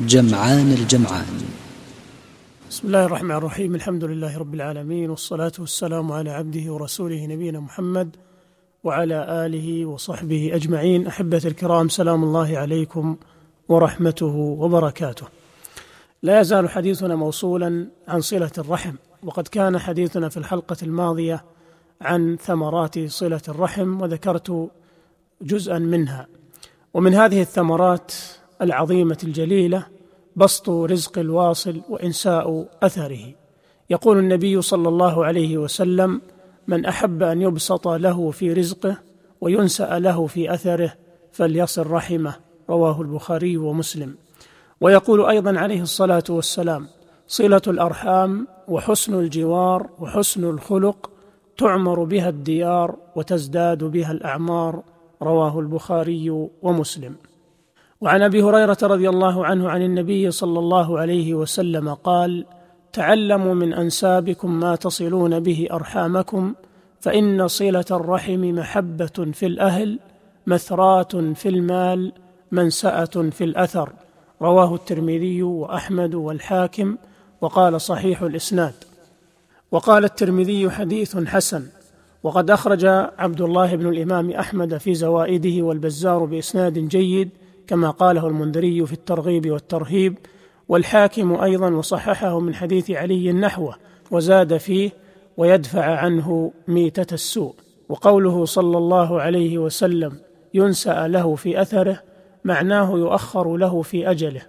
جمعان الجمعان. بسم الله الرحمن الرحيم. الحمد لله رب العالمين والصلاة والسلام على عبده ورسوله نبينا محمد وعلى آله وصحبه أجمعين. أحبة الكرام سلام الله عليكم ورحمته وبركاته. لا يزال حديثنا موصولا عن صلة الرحم. وقد كان حديثنا في الحلقة الماضية عن ثمرات صلة الرحم وذكرت جزءا منها. ومن هذه الثمرات العظيمة الجليلة بسط رزق الواصل وإنساء أثره. يقول النبي صلى الله عليه وسلم من أحب أن يبسط له في رزقه وينسأ له في أثره فليصل رحمه. رواه البخاري ومسلم. ويقول أيضا عليه الصلاة والسلام صلة الأرحام وحسن الجوار وحسن الخلق تعمر بها الديار وتزداد بها الأعمار. رواه البخاري ومسلم. وعن أبي هريرة رضي الله عنه عن النبي صلى الله عليه وسلم قال تعلموا من أنسابكم ما تصلون به أرحامكم فإن صلة الرحم محبة في الأهل مثراه في المال منسأة في الأثر رواه الترمذي وأحمد والحاكم وقال صحيح الإسناد. وقال الترمذي حديث حسن وقد أخرج عبد الله بن الإمام أحمد في زوائده والبزار بإسناد جيد كما قاله المنذري في الترغيب والترهيب والحاكم أيضا وصححه من حديث علي نحوه وزاد فيه ويدفع عنه ميتة السوء. وقوله صلى الله عليه وسلم ينسأ له في أثره معناه يؤخر له في أجله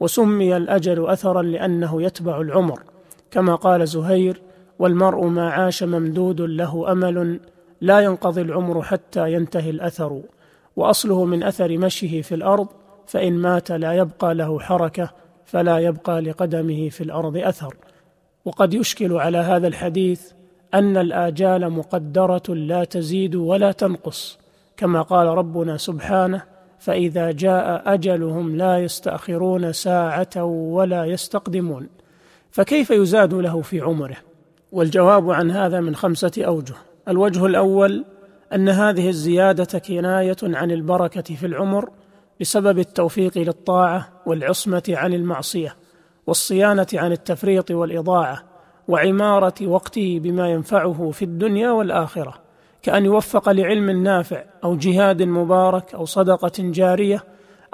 وسمي الأجل اثرا لأنه يتبع العمر. كما قال زهير والمرء ما عاش ممدود له أمل لا ينقضي العمر حتى ينتهي الأثر وأصله من أثر مشيه في الأرض فإن مات لا يبقى له حركة فلا يبقى لقدمه في الأرض أثر. وقد يشكل على هذا الحديث أن الآجال مقدرة لا تزيد ولا تنقص. كما قال ربنا سبحانه فإذا جاء أجلهم لا يستأخرون ساعة ولا يستقدمون فكيف يزاد له في عمره؟ والجواب عن هذا من خمسة أوجه. الوجه الأول أن هذه الزيادة كناية عن البركة في العمر بسبب التوفيق للطاعة والعصمة عن المعصية والصيانة عن التفريط والإضاعة وعمارة وقته بما ينفعه في الدنيا والآخرة كأن يوفق لعلم نافع أو جهاد مبارك أو صدقة جارية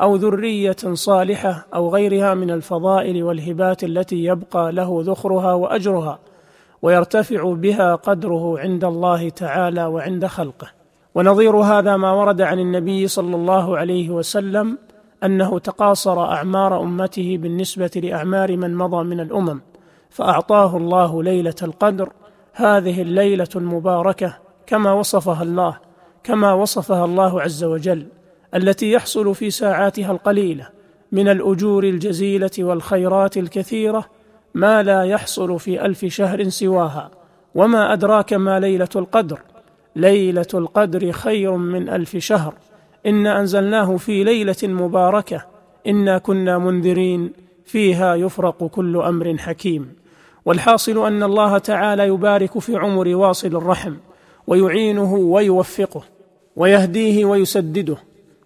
أو ذرية صالحة أو غيرها من الفضائل والهبات التي يبقى له ذخرها وأجرها ويرتفع بها قدره عند الله تعالى وعند خلقه. ونظير هذا ما ورد عن النبي صلى الله عليه وسلم أنه تقاصر أعمار أمته بالنسبة لأعمار من مضى من الأمم فأعطاه الله ليلة القدر هذه الليلة المباركة كما وصفها الله كما وصفها الله عز وجل التي يحصل في ساعاتها القليلة من الأجور الجزيلة والخيرات الكثيرة ما لا يحصل في ألف شهر سواها وما أدراك ما ليلة القدر. ليلة القدر خير من ألف شهر. انا أنزلناه في ليلة مباركة. إنا كنا منذرين. فيها يفرق كل أمر حكيم. والحاصل أن الله تعالى يبارك في عمر واصل الرحم ويعينه ويوفقه ويهديه ويسدده.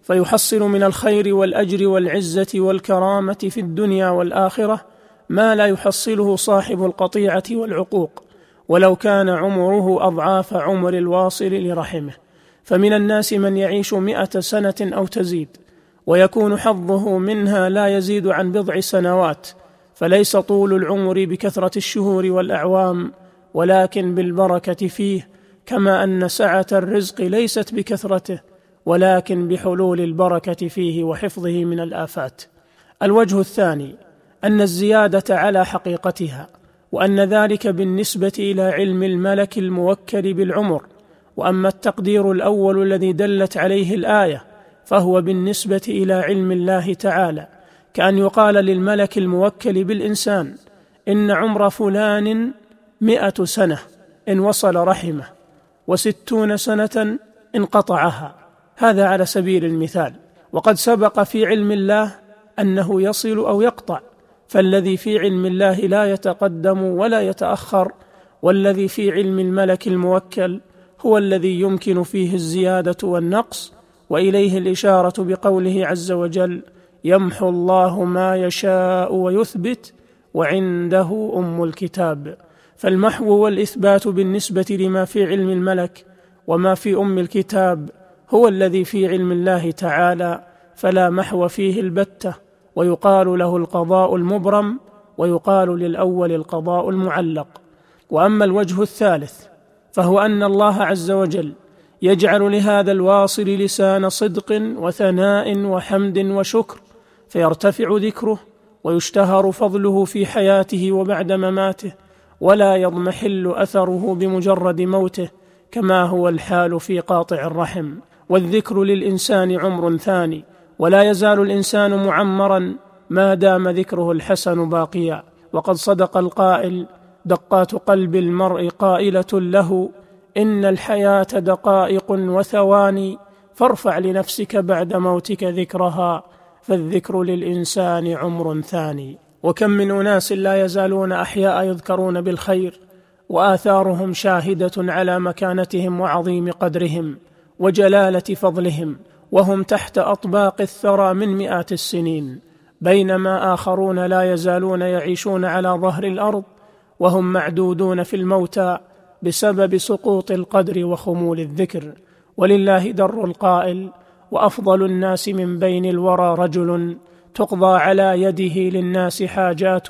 فيحصل من الخير والأجر والعزة والكرامة في الدنيا والآخرة. ما لا يحصله صاحب القطيعة والعقوق ولو كان عمره أضعاف عمر الواصل لرحمه. فمن الناس من يعيش مائه سنة أو تزيد ويكون حظه منها لا يزيد عن بضع سنوات فليس طول العمر بكثرة الشهور والأعوام ولكن بالبركة فيه كما أن سعة الرزق ليست بكثرته ولكن بحلول البركة فيه وحفظه من الآفات. الوجه الثاني أن الزيادة على حقيقتها وأن ذلك بالنسبة إلى علم الملك الموكل بالعمر وأما التقدير الأول الذي دلت عليه الآية فهو بالنسبة إلى علم الله تعالى كأن يقال للملك الموكل بالإنسان إن عمر فلان مئة سنة إن وصل رحمه وستون سنة إن قطعها. هذا على سبيل المثال. وقد سبق في علم الله أنه يصل أو يقطع. فالذي في علم الله لا يتقدم ولا يتأخر والذي في علم الملك الموكل هو الذي يمكن فيه الزيادة والنقص وإليه الإشارة بقوله عز وجل يمحو الله ما يشاء ويثبت وعنده أم الكتاب. فالمحو والإثبات بالنسبة لما في علم الملك وما في أم الكتاب هو الذي في علم الله تعالى فلا محو فيه البتة. ويقال له القضاء المبرم ويقال للأول القضاء المعلق. وأما الوجه الثالث فهو أن الله عز وجل يجعل لهذا الواصل لسان صدق وثناء وحمد وشكر فيرتفع ذكره ويشتهر فضله في حياته وبعد مماته ولا يضمحل أثره بمجرد موته كما هو الحال في قاطع الرحم. والذكر للإنسان عمر ثاني ولا يزال الإنسان معمرا ما دام ذكره الحسن باقيا. وقد صدق القائل دقات قلب المرء قائلة له إن الحياة دقائق وثواني فارفع لنفسك بعد موتك ذكرها فالذكر للإنسان عمر ثاني. وكم من أناس لا يزالون أحياء يذكرون بالخير وآثارهم شاهدة على مكانتهم وعظيم قدرهم وجلالة فضلهم. وهم تحت أطباق الثرى من مئات السنين بينما آخرون لا يزالون يعيشون على ظهر الأرض وهم معدودون في الموتى بسبب سقوط القدر وخمول الذكر. ولله در القائل وأفضل الناس من بين الورى رجل تقضى على يده للناس حاجات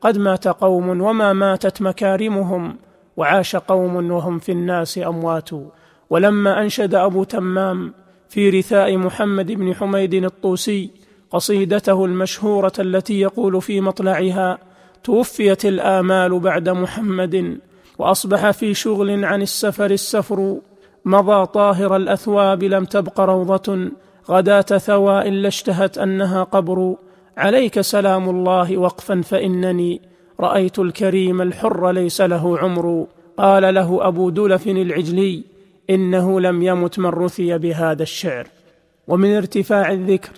قد مات قوم وما ماتت مكارمهم وعاش قوم وهم في الناس أموات. ولما أنشد أبو تمام في رثاء محمد بن حميد الطوسي قصيدته المشهورة التي يقول في مطلعها توفيت الآمال بعد محمد وأصبح في شغل عن السفر السفر مضى طاهر الأثواب لم تبق روضة غداة ثواء لاشتهت أنها قبر عليك سلام الله وقفا فإنني رأيت الكريم الحر ليس له عمر قال له أبو دلف العجلي إنه لم يمت من رثي بهذا الشعر. ومن ارتفاع الذكر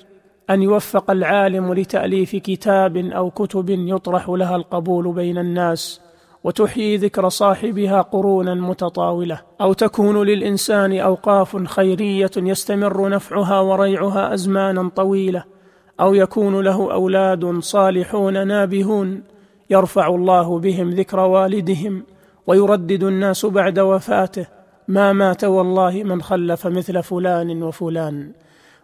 أن يوفق العالم لتأليف كتاب أو كتب يطرح لها القبول بين الناس وتحيي ذكر صاحبها قرونا متطاولة. أو تكون للإنسان أوقاف خيرية يستمر نفعها وريعها أزمانا طويلة. أو يكون له أولاد صالحون نابهون يرفع الله بهم ذكر والدهم ويردد الناس بعد وفاته. ما مات والله من خلف مثل فلان وفلان.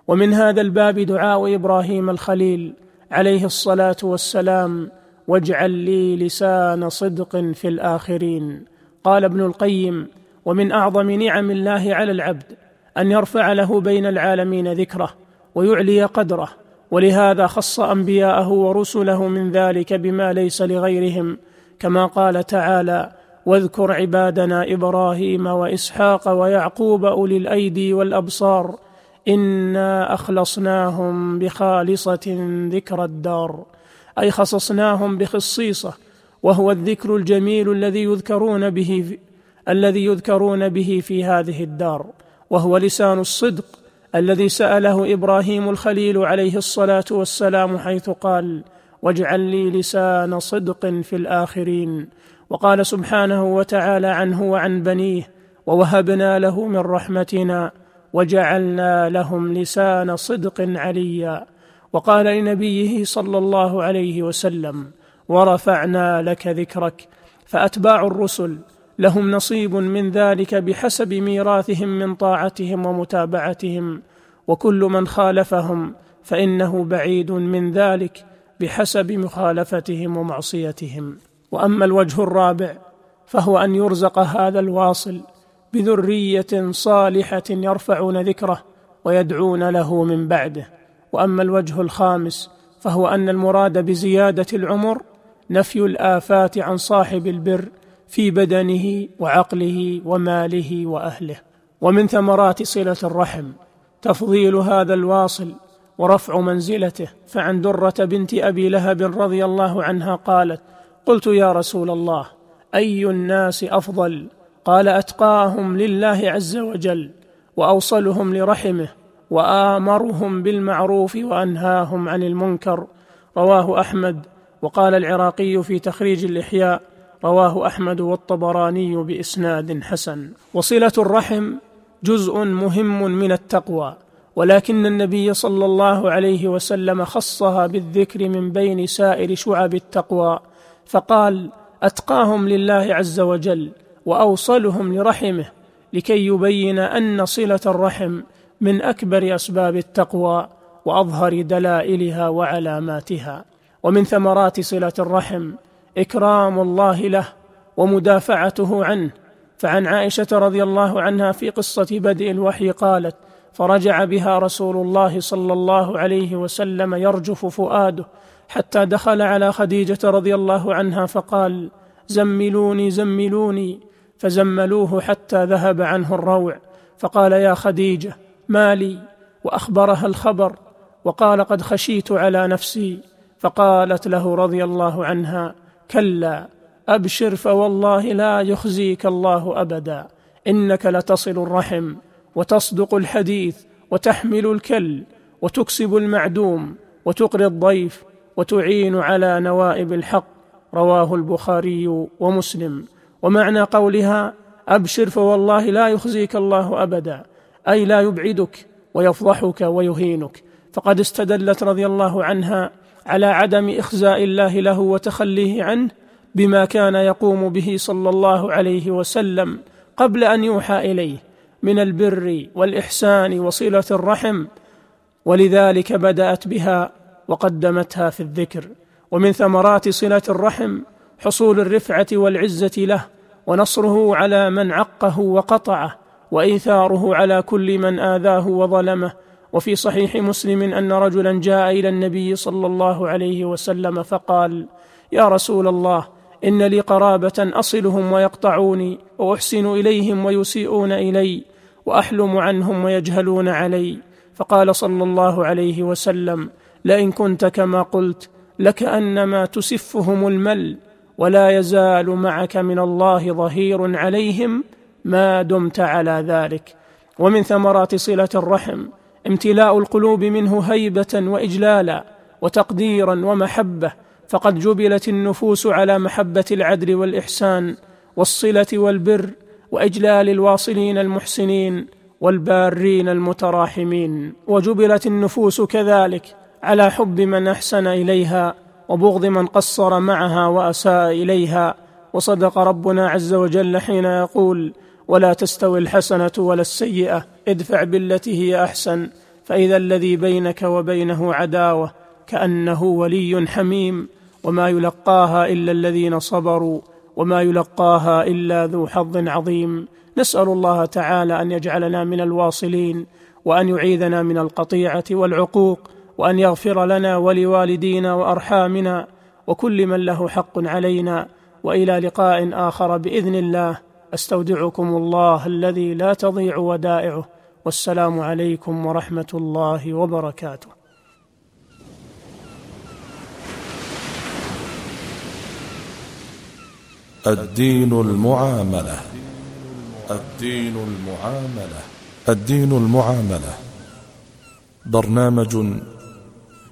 ومن هذا الباب دعاء إبراهيم الخليل عليه الصلاة والسلام واجعل لي لسان صدق في الآخرين. قال ابن القيم ومن أعظم نعم الله على العبد أن يرفع له بين العالمين ذكره ويعلي قدره. ولهذا خص أنبياءه ورسله من ذلك بما ليس لغيرهم كما قال تعالى واذكر عبادنا إبراهيم وإسحاق ويعقوب أولي الأيدي والأبصار إنا أخلصناهم بخالصة ذكر الدار. أي خصصناهم بخصيصة وهو الذكر الجميل الذي يذكرون به الذي يذكرون به في هذه الدار وهو لسان الصدق الذي سأله إبراهيم الخليل عليه الصلاة والسلام حيث قال واجعل لي لسان صدق في الآخرين وقال سبحانه وتعالى عنه وعن بنيه ووهبنا له من رحمتنا وجعلنا لهم لسان صدق عليا وقال لنبيه صلى الله عليه وسلم ورفعنا لك ذكرك فأتباع الرسل لهم نصيب من ذلك بحسب ميراثهم من طاعتهم ومتابعتهم وكل من خالفهم فإنه بعيد من ذلك بحسب مخالفتهم ومعصيتهم وأما الوجه الرابع فهو أن يرزق هذا الواصل بذرية صالحة يرفعون ذكره ويدعون له من بعده. وأما الوجه الخامس فهو أن المراد بزيادة العمر نفي الآفات عن صاحب البر في بدنه وعقله وماله وأهله. ومن ثمرات صلة الرحم تفضيل هذا الواصل ورفع منزلته. فعن درة بنت أبي لهب رضي الله عنها قالت قلت يا رسول الله أي الناس أفضل؟ قال أتقاهم لله عز وجل وأوصلهم لرحمه وآمرهم بالمعروف وأنهاهم عن المنكر. رواه أحمد وقال العراقي في تخريج الإحياء. رواه أحمد والطبراني بإسناد حسن. وصلة الرحم جزء مهم من التقوى ولكن النبي صلى الله عليه وسلم خصها بالذكر من بين سائر شعب التقوى. فقال أتقاهم لله عز وجل وأوصلهم لرحمه لكي يبين أن صلة الرحم من أكبر أسباب التقوى وأظهر دلائلها وعلاماتها. ومن ثمرات صلة الرحم إكرام الله له ومدافعته عنه. فعن عائشة رضي الله عنها في قصة بدء الوحي قالت فرجع بها رسول الله صلى الله عليه وسلم يرجف فؤاده حتى دخل على خديجة رضي الله عنها فقال زملوني زملوني. فزملوه حتى ذهب عنه الروع فقال يا خديجة ما لي؟ وأخبرها الخبر وقال قد خشيت على نفسي. فقالت له رضي الله عنها كلا أبشر فوالله لا يخزيك الله أبدا إنك لتصل الرحم وتصدق الحديث وتحمل الكل وتكسب المعدوم وتقري الضيف وتعين على نوائب الحق رواه البخاري ومسلم. ومعنى قولها أبشر فوالله لا يخزيك الله أبدا أي لا يبعدك ويفضحك ويهينك. فقد استدلت رضي الله عنها على عدم إخزاء الله له وتخليه عنه بما كان يقوم به صلى الله عليه وسلم قبل أن يوحى إليه من البر والإحسان وصلة الرحم ولذلك بدأت بها وقدمتها في الذكر ومن ثمرات صلة الرحم حصول الرفعة والعزة له ونصره على من عقه وقطعه وإيثاره على كل من آذاه وظلمه. وفي صحيح مسلم أن رجلا جاء إلى النبي صلى الله عليه وسلم فقال يا رسول الله إن لي قرابة أصلهم ويقطعوني وأحسن إليهم ويسيئون إلي وأحلم عنهم ويجهلون علي. فقال صلى الله عليه وسلم لئن كنت كما قلت لكأنما تسفهم المل ولا يزال معك من الله ظهير عليهم ما دمت على ذلك. ومن ثمرات صلة الرحم امتلاء القلوب منه هيبة وإجلالا وتقديرا ومحبة فقد جبلت النفوس على محبة العدل والإحسان والصلة والبر وإجلال الواصلين المحسنين والبارين المتراحمين. وجبلت النفوس كذلك على حب من أحسن إليها وبغض من قصر معها وأساء إليها وصدق ربنا عز وجل حين يقول ولا تستوي الحسنة ولا السيئة ادفع بالتي هي أحسن فإذا الذي بينك وبينه عداوة كأنه ولي حميم وما يلقاها إلا الذين صبروا وما يلقاها إلا ذو حظ عظيم نسأل الله تعالى أن يجعلنا من الواصلين وأن يعيذنا من القطيعة والعقوق وأن يغفر لنا ولوالدينا وأرحامنا وكل من له حق علينا وإلى لقاء آخر بإذن الله. أستودعكم الله الذي لا تضيع ودائعه. والسلام عليكم ورحمة الله وبركاته. الدين المعاملة. الدين المعاملة. الدين المعاملة. برنامج